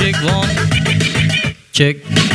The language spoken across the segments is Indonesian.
check one. Check.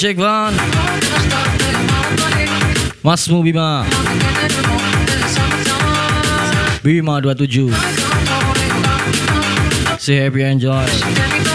Cek van. Masmu Bima. Bima 27 Say happy enjoy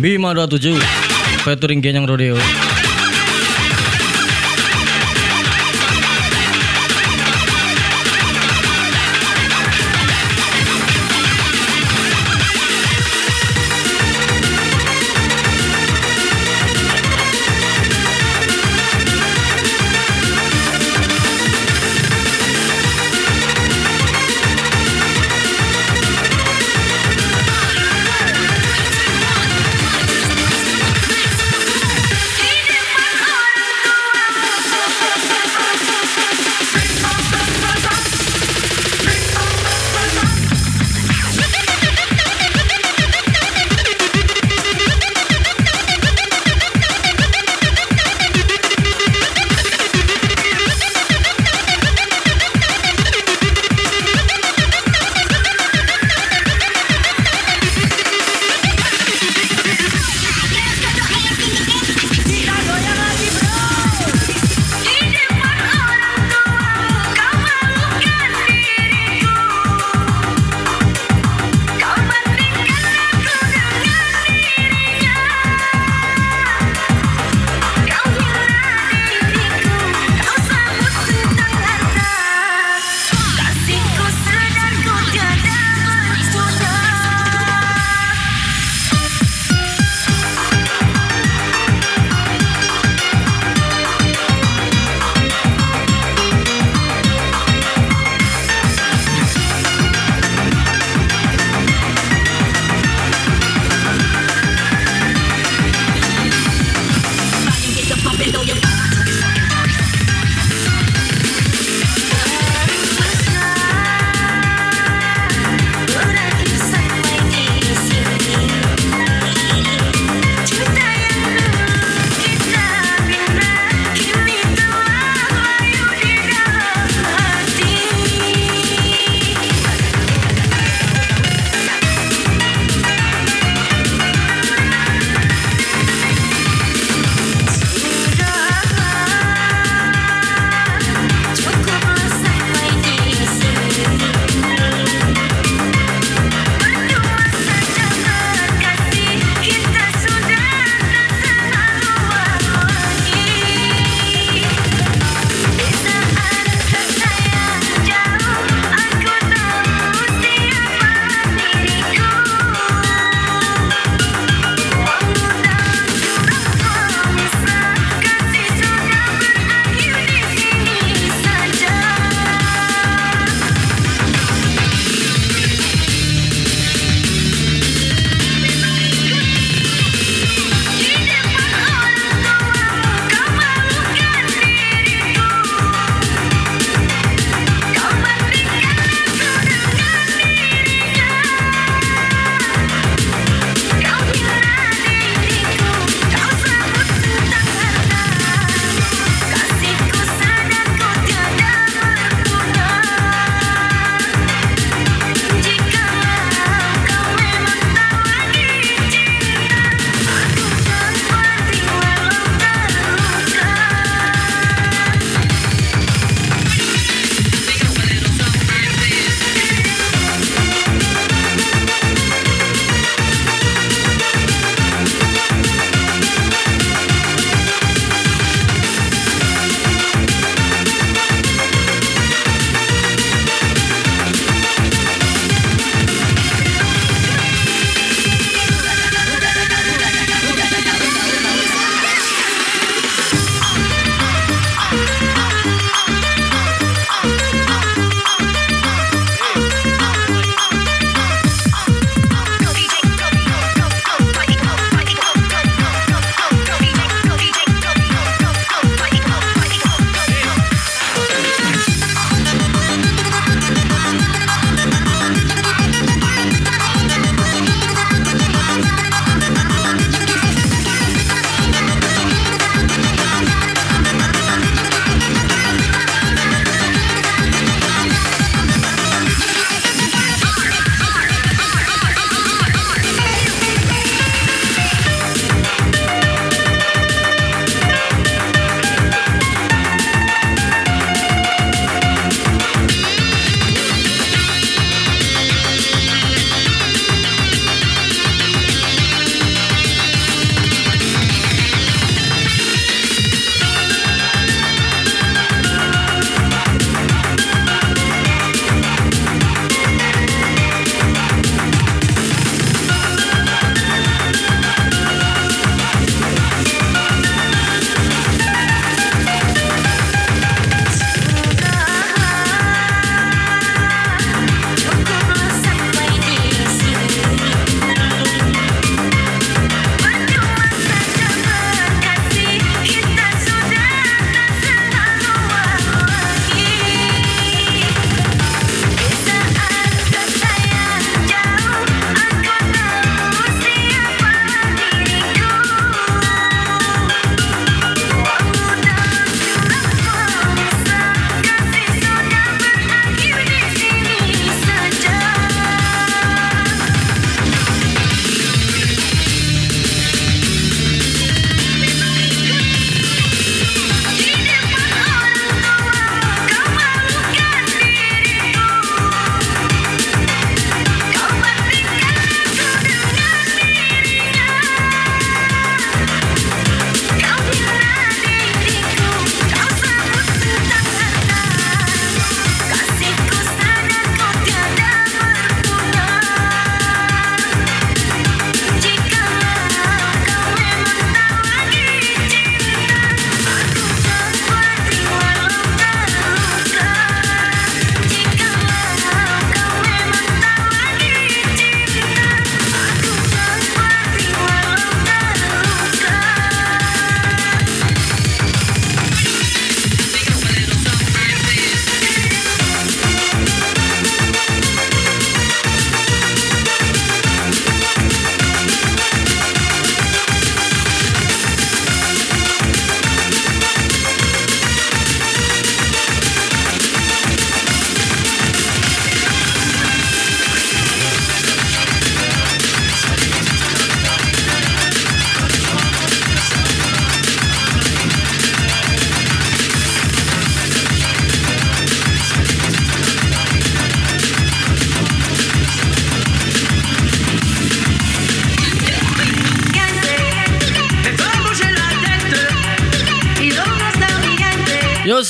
Bima 27 Featuring Genyang Rodeo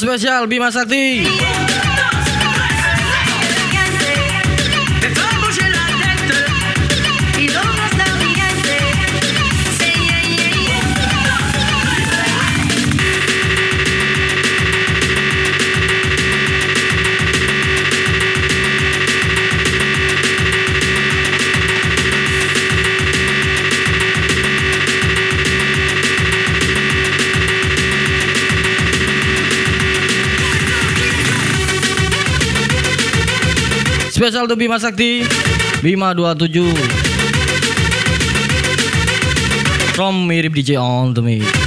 spesial Bima Sakti. Yeah. Spesial tuh Bima Sakti. Bima 27 From mirip DJ On to me.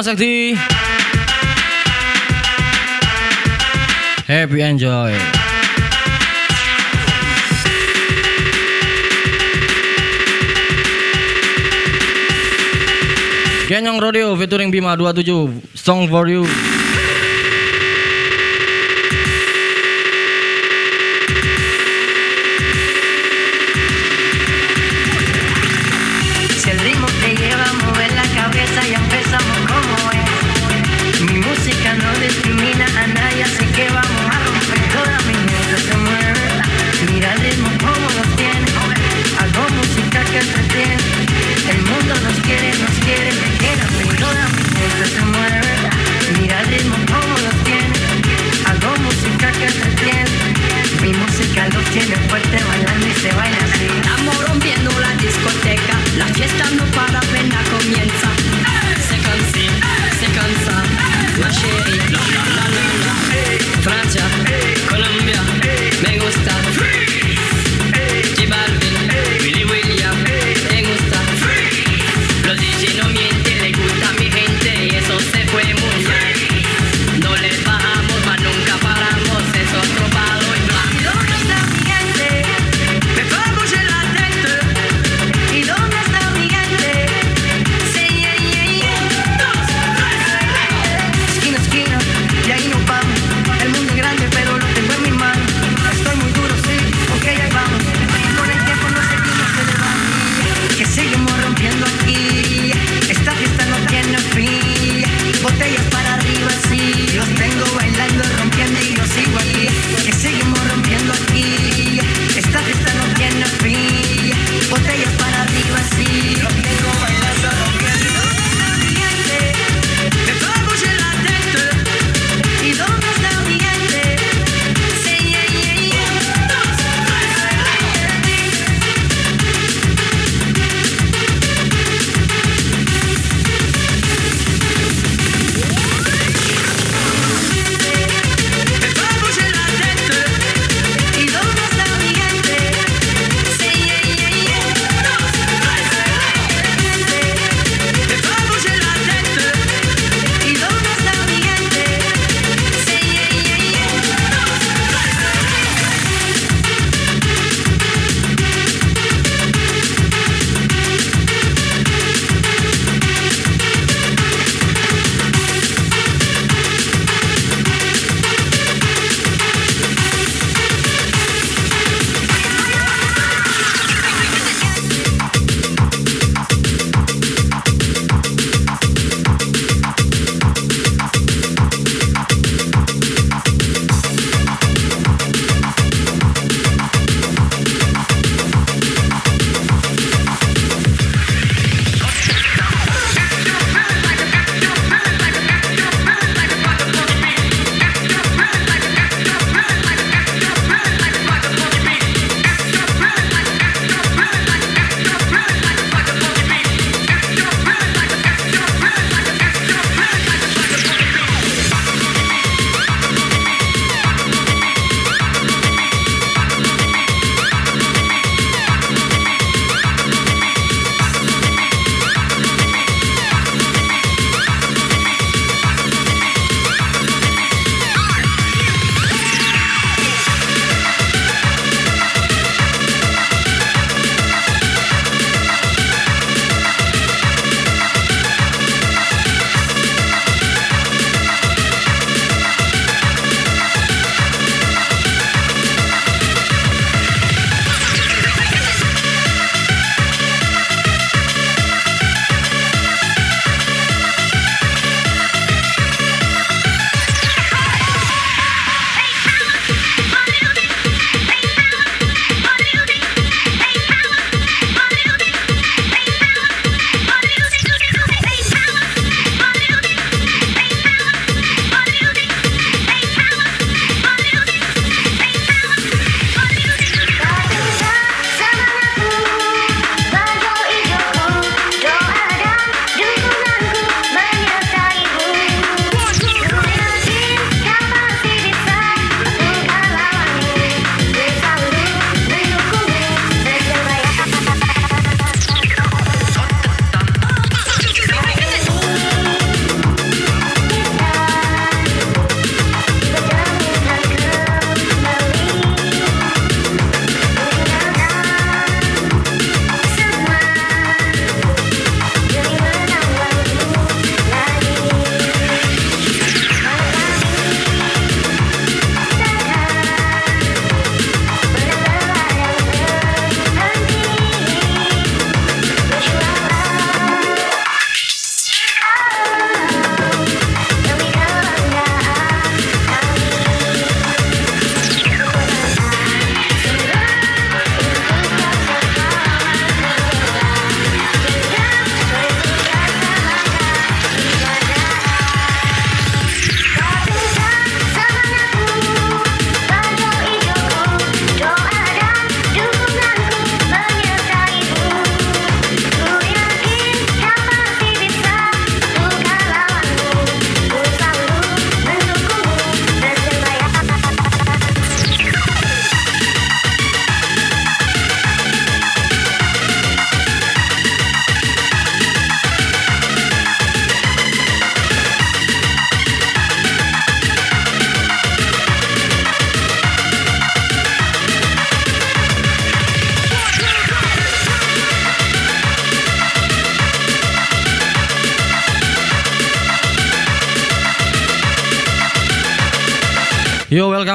Mas Sakti. Happy enjoy. Genyong Rodeo featuring Bima 27 Song for you.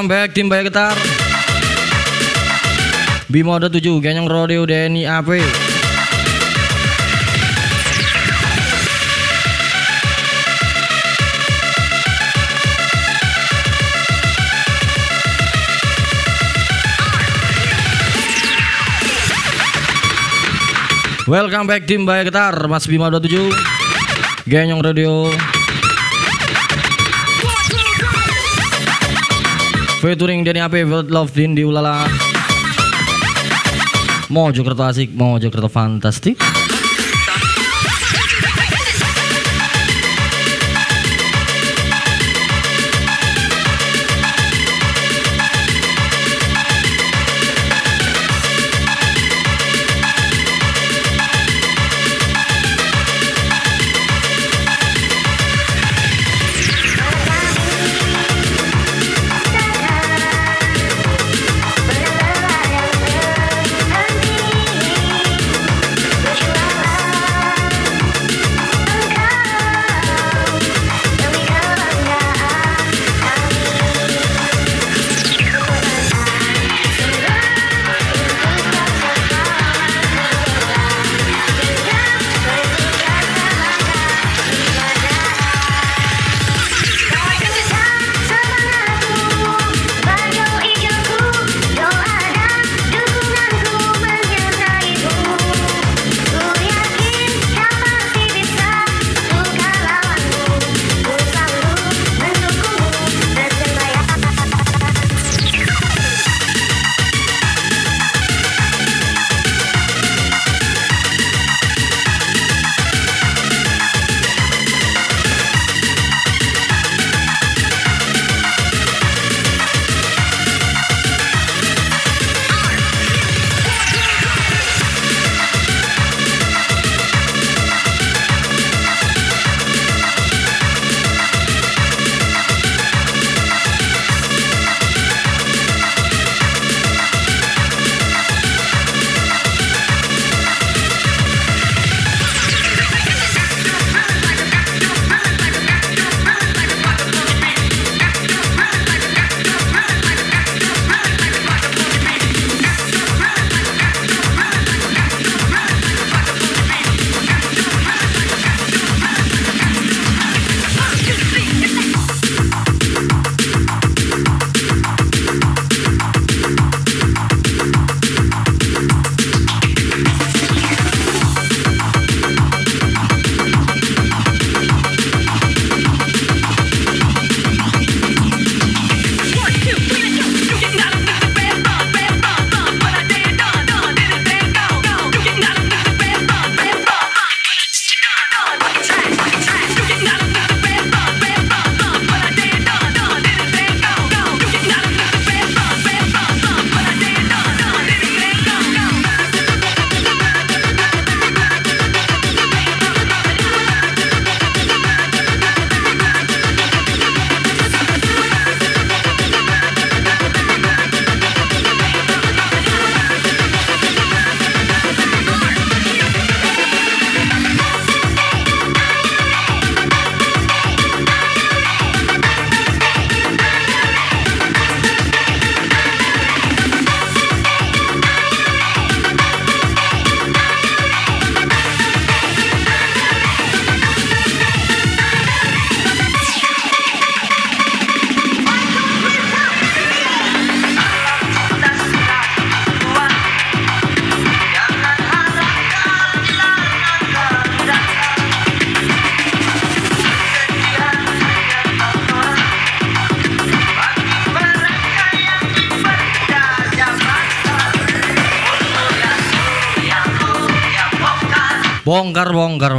Welcome back tim Bimo ada 7 Genyong Rodeo Denny AP Welcome back tim Bayar Getar. Mas Bimo 27 Genyong Radio Featuring Denny AP World Love Din di Ulala Mojokerto asik Mojokerto fantastik Bongkar bongkar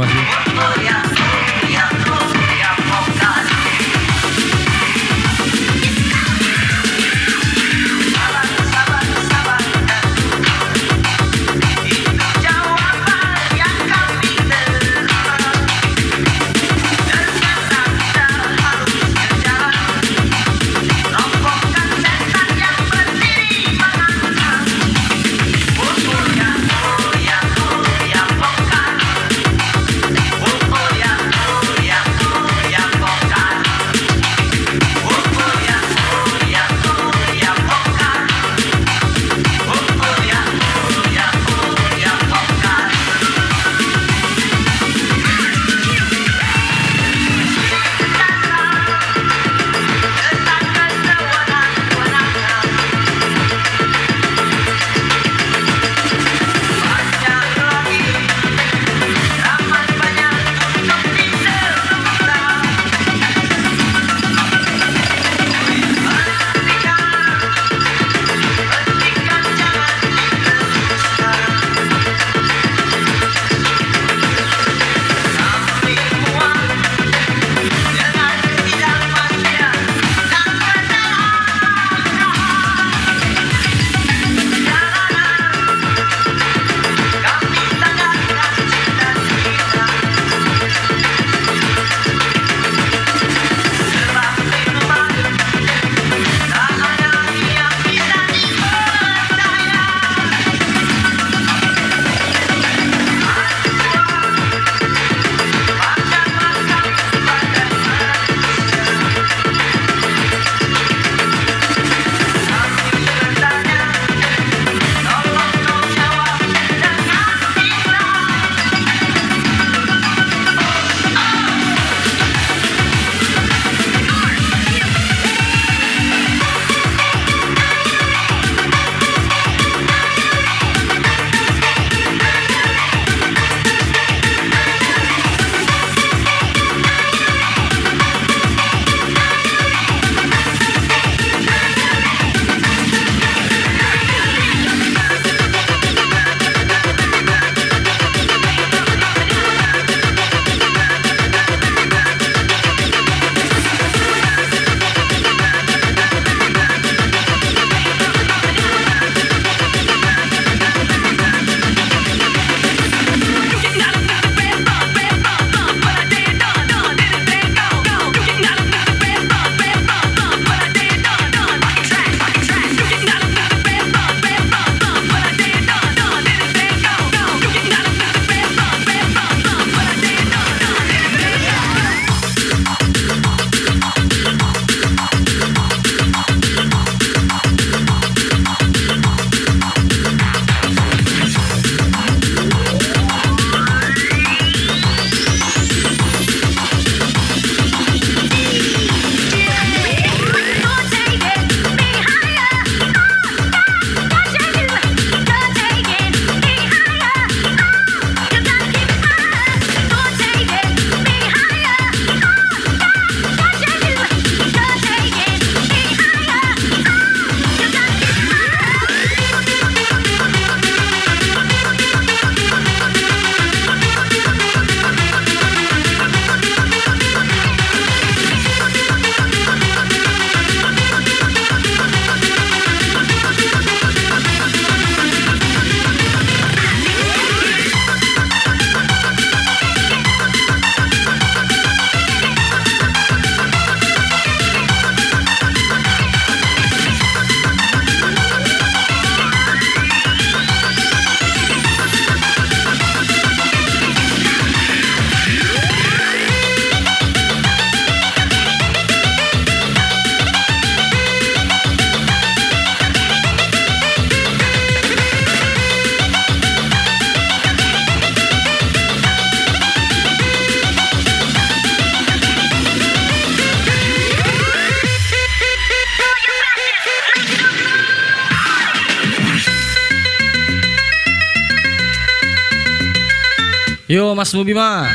Yo Mas Mubima.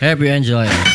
Happy enjoy. Yo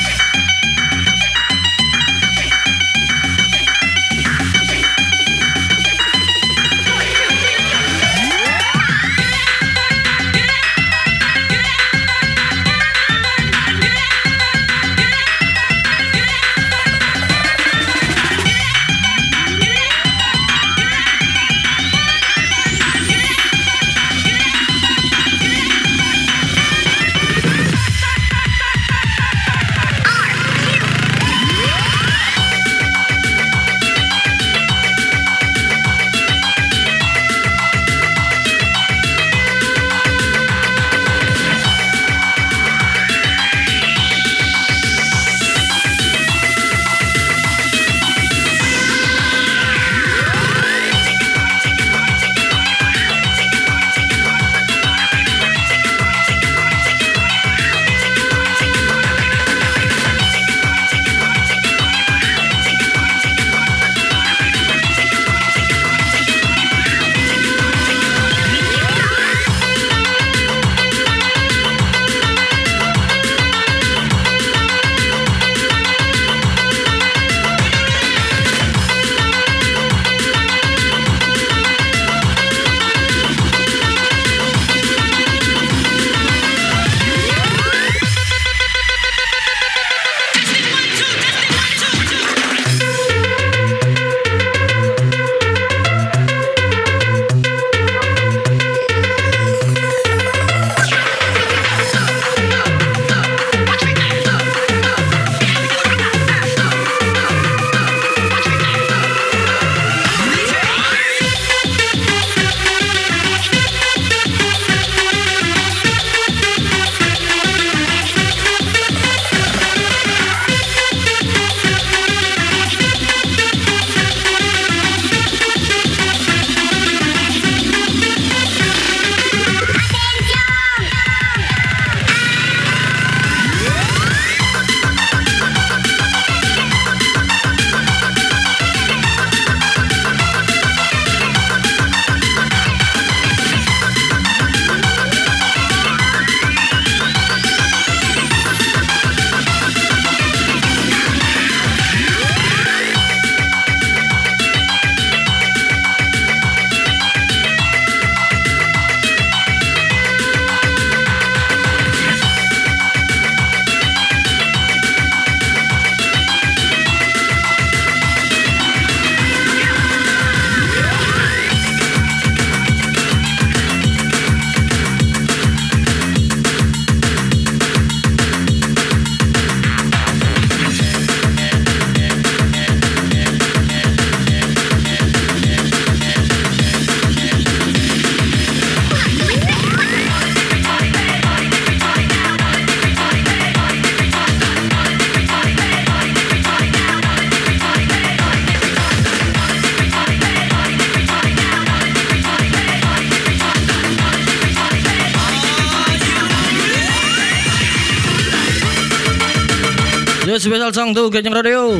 special song tuh Gajeng Radio.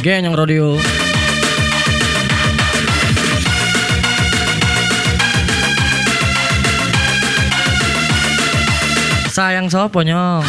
Ganyang Radio. Sayang sopo nyong?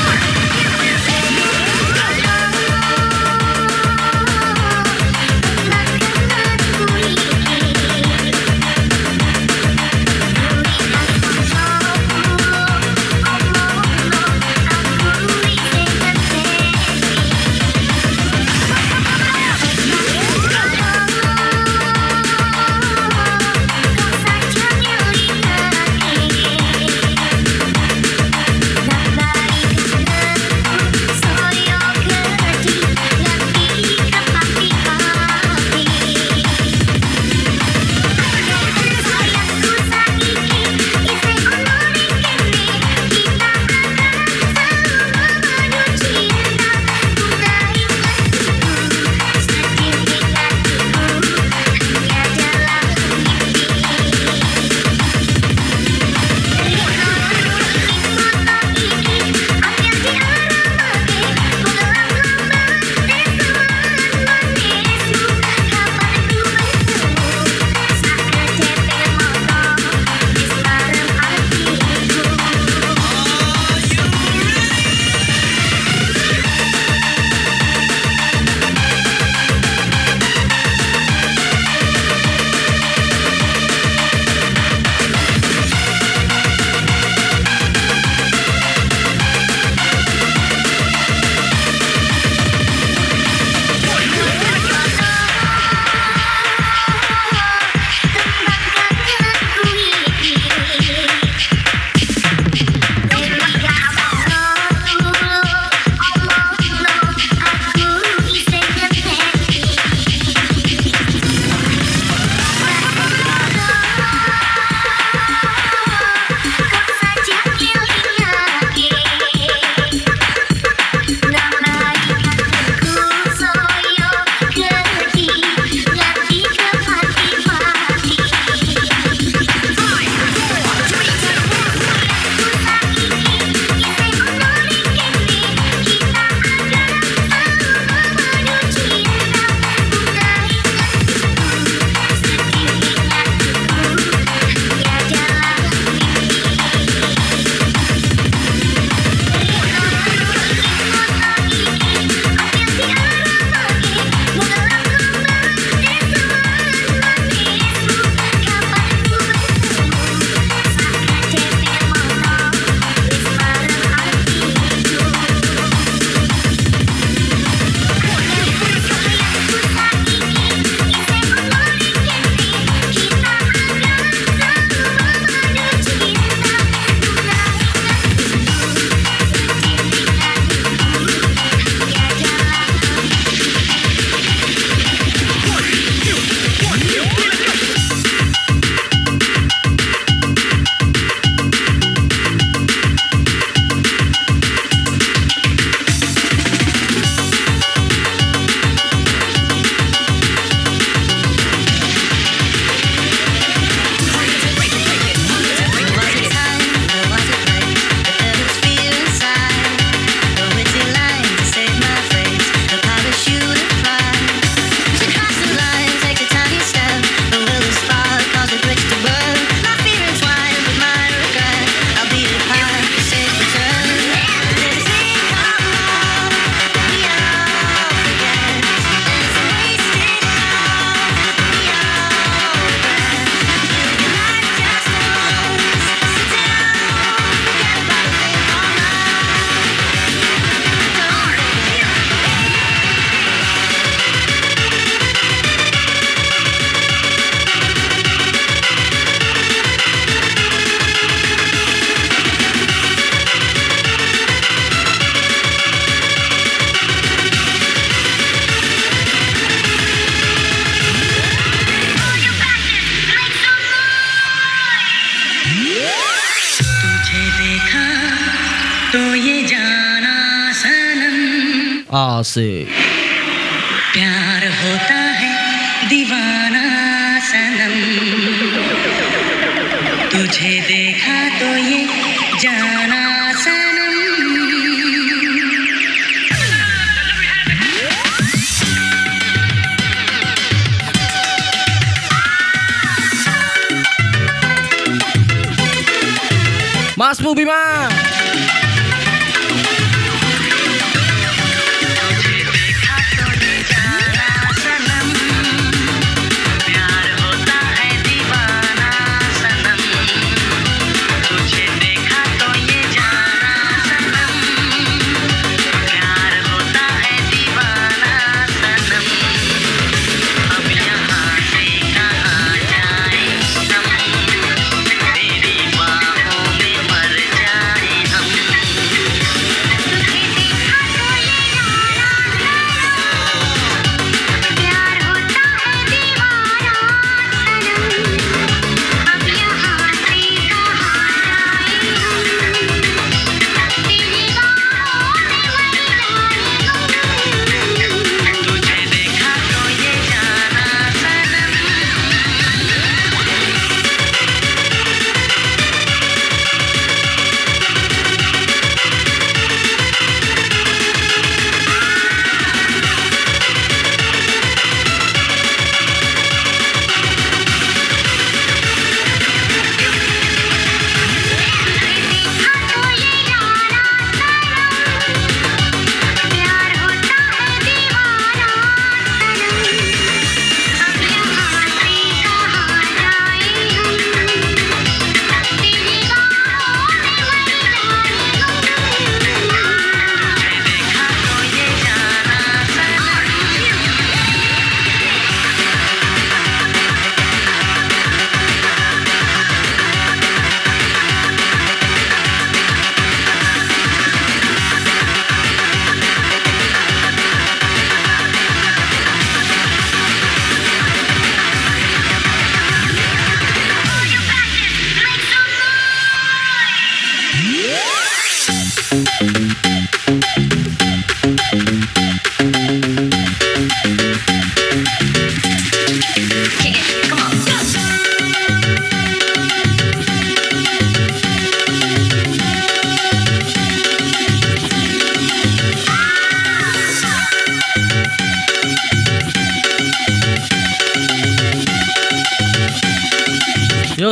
Asik.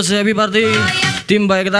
Yo, happy party. Tim baik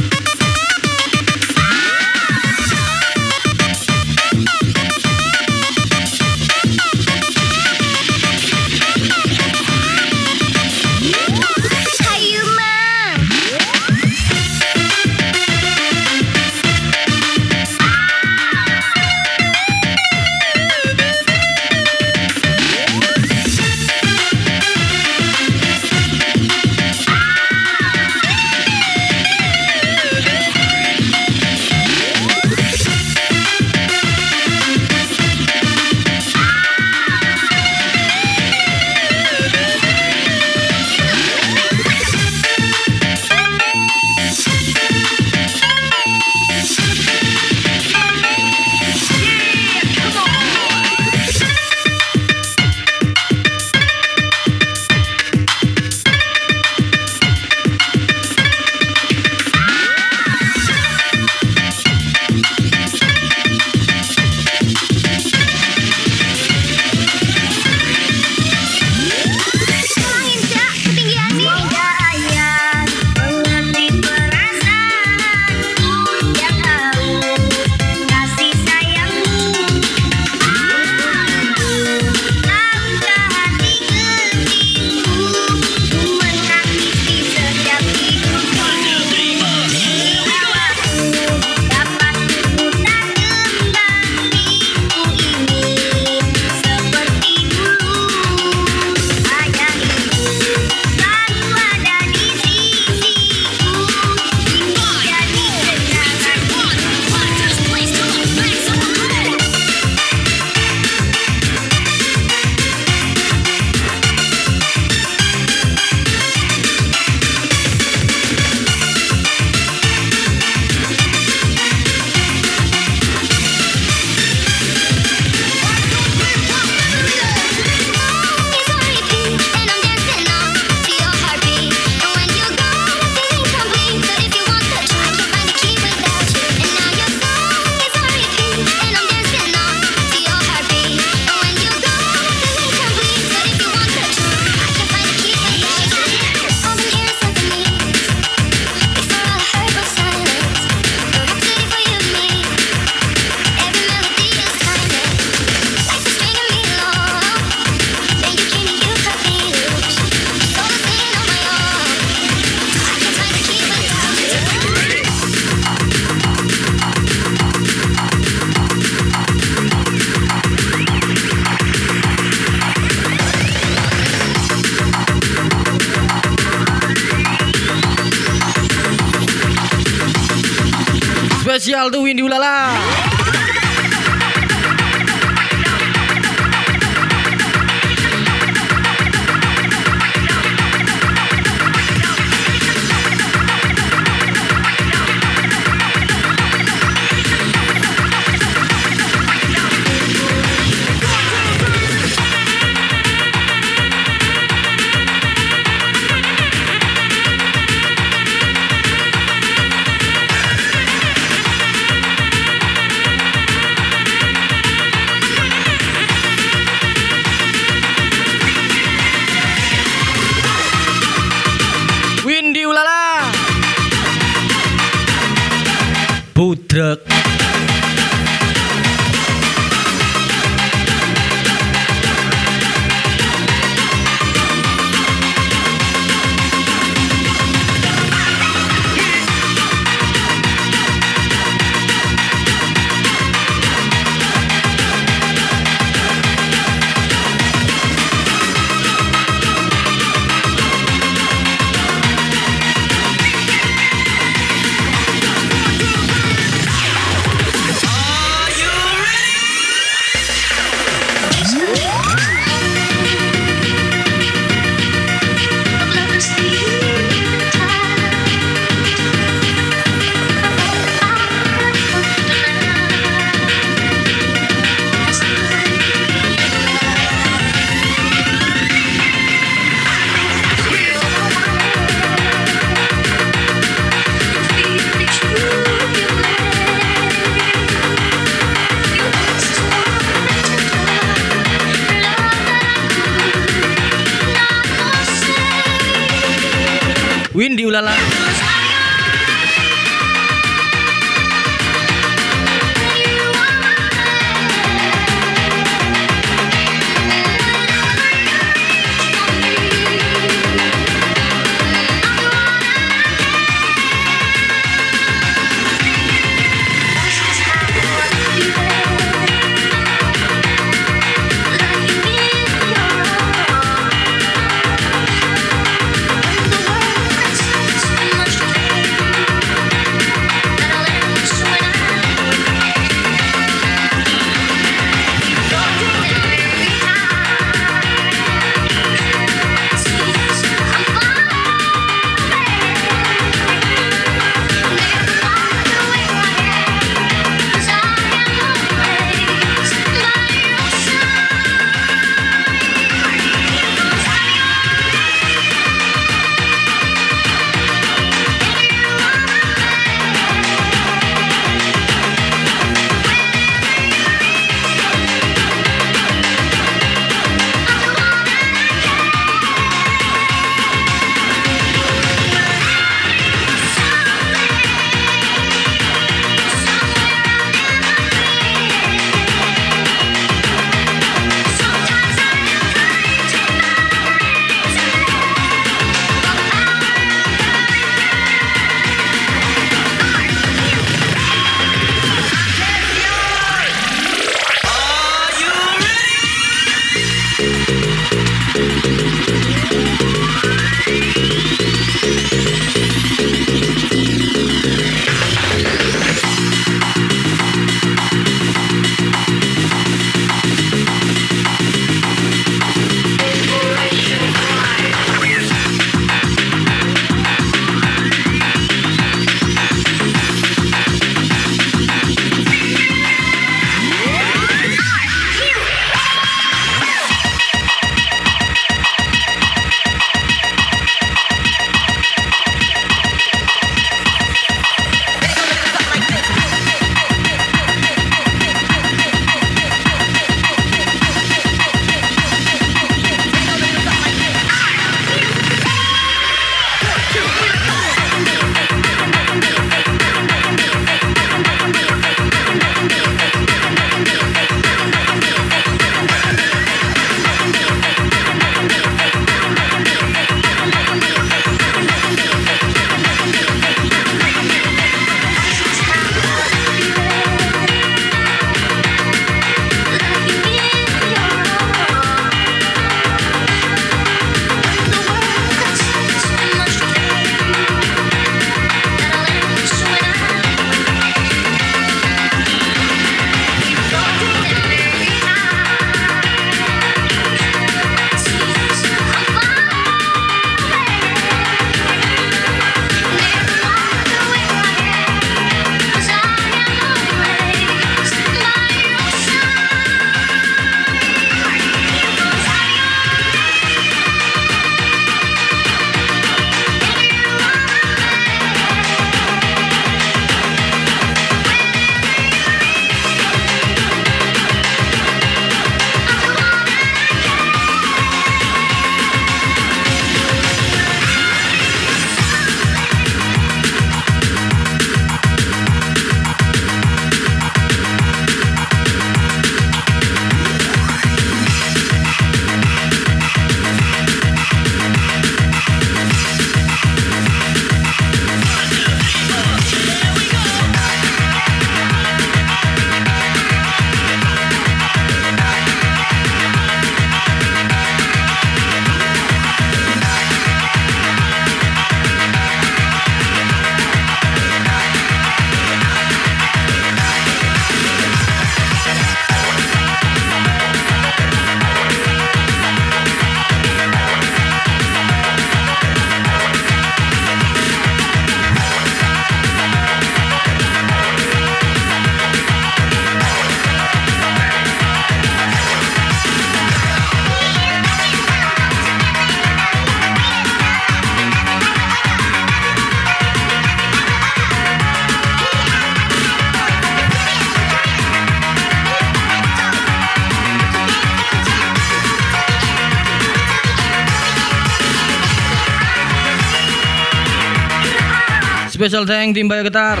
Special thank tim Bayar Getar.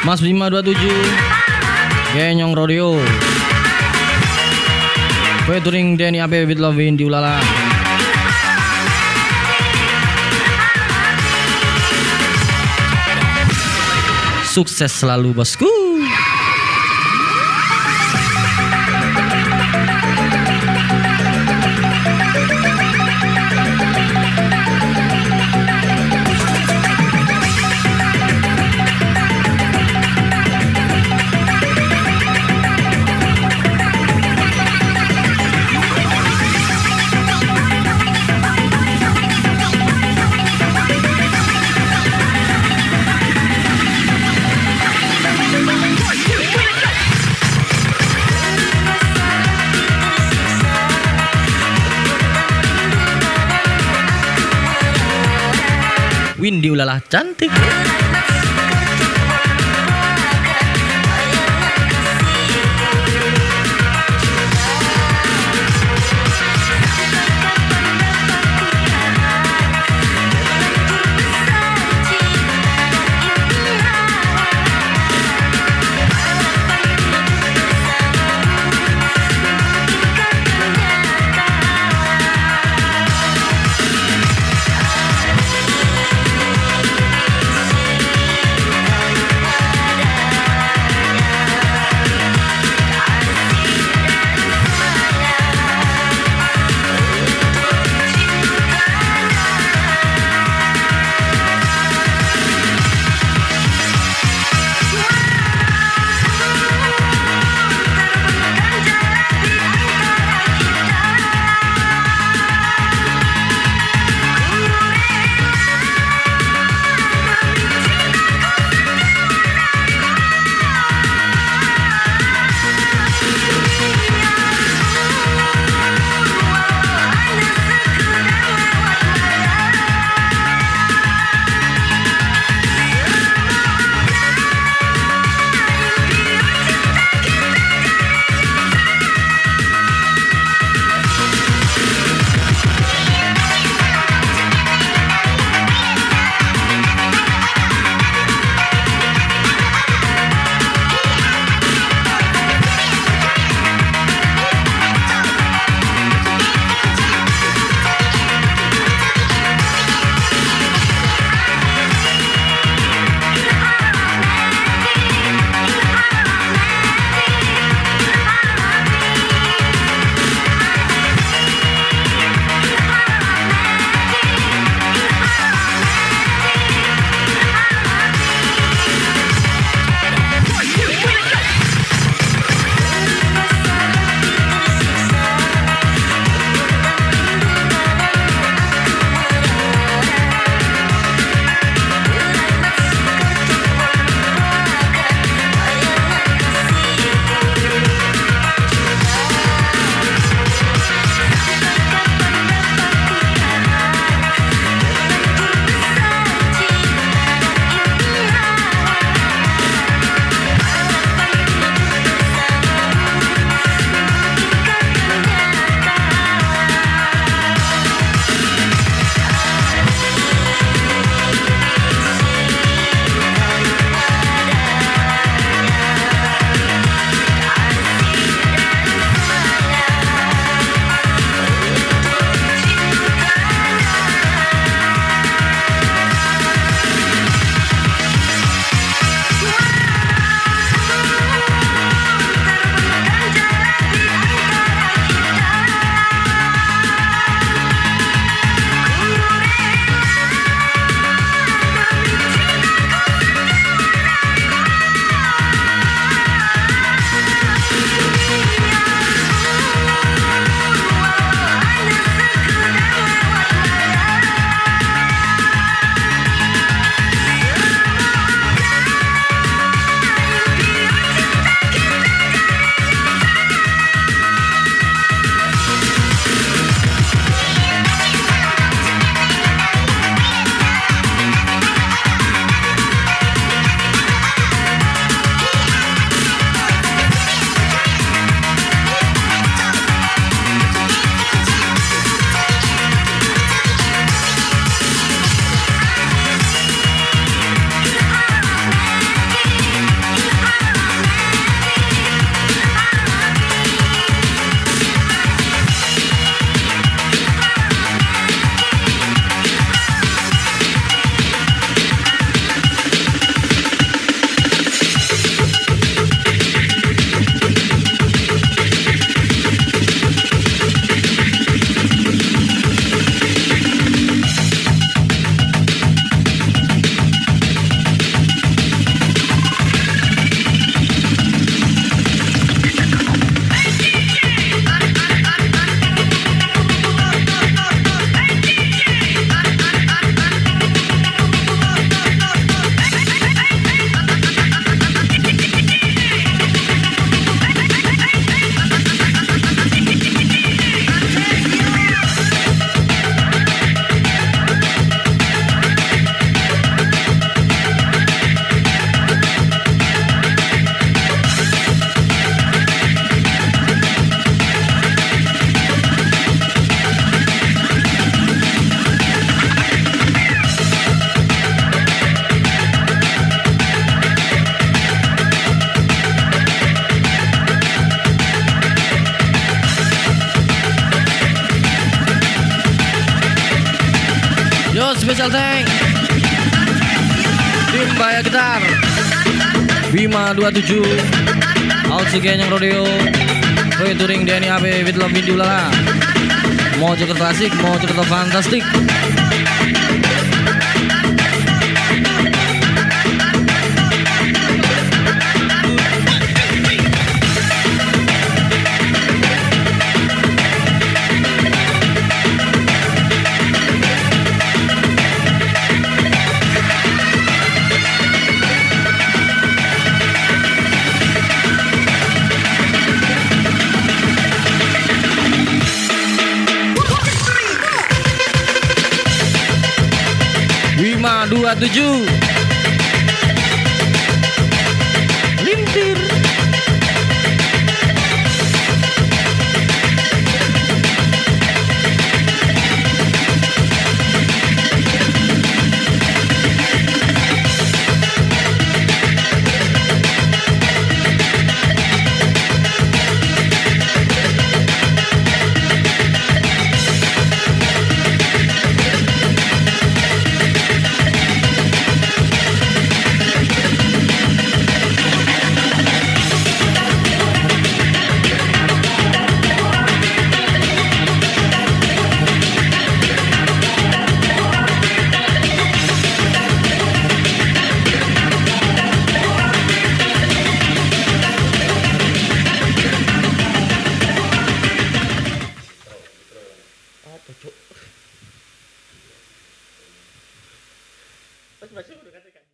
Mas Bima 27. Genyong Rodeo. Featuring Denny Ape with Lovin di Ulala. Sukses selalu bosku. Ulala cantik. Special Tank Tim Baya Gitar. Bima 27 Also Genyang Rodeo. Roy Touring Denny AP With Love Video Lala. Mau Jakarta Asik Mau Jakarta Fantastik Bima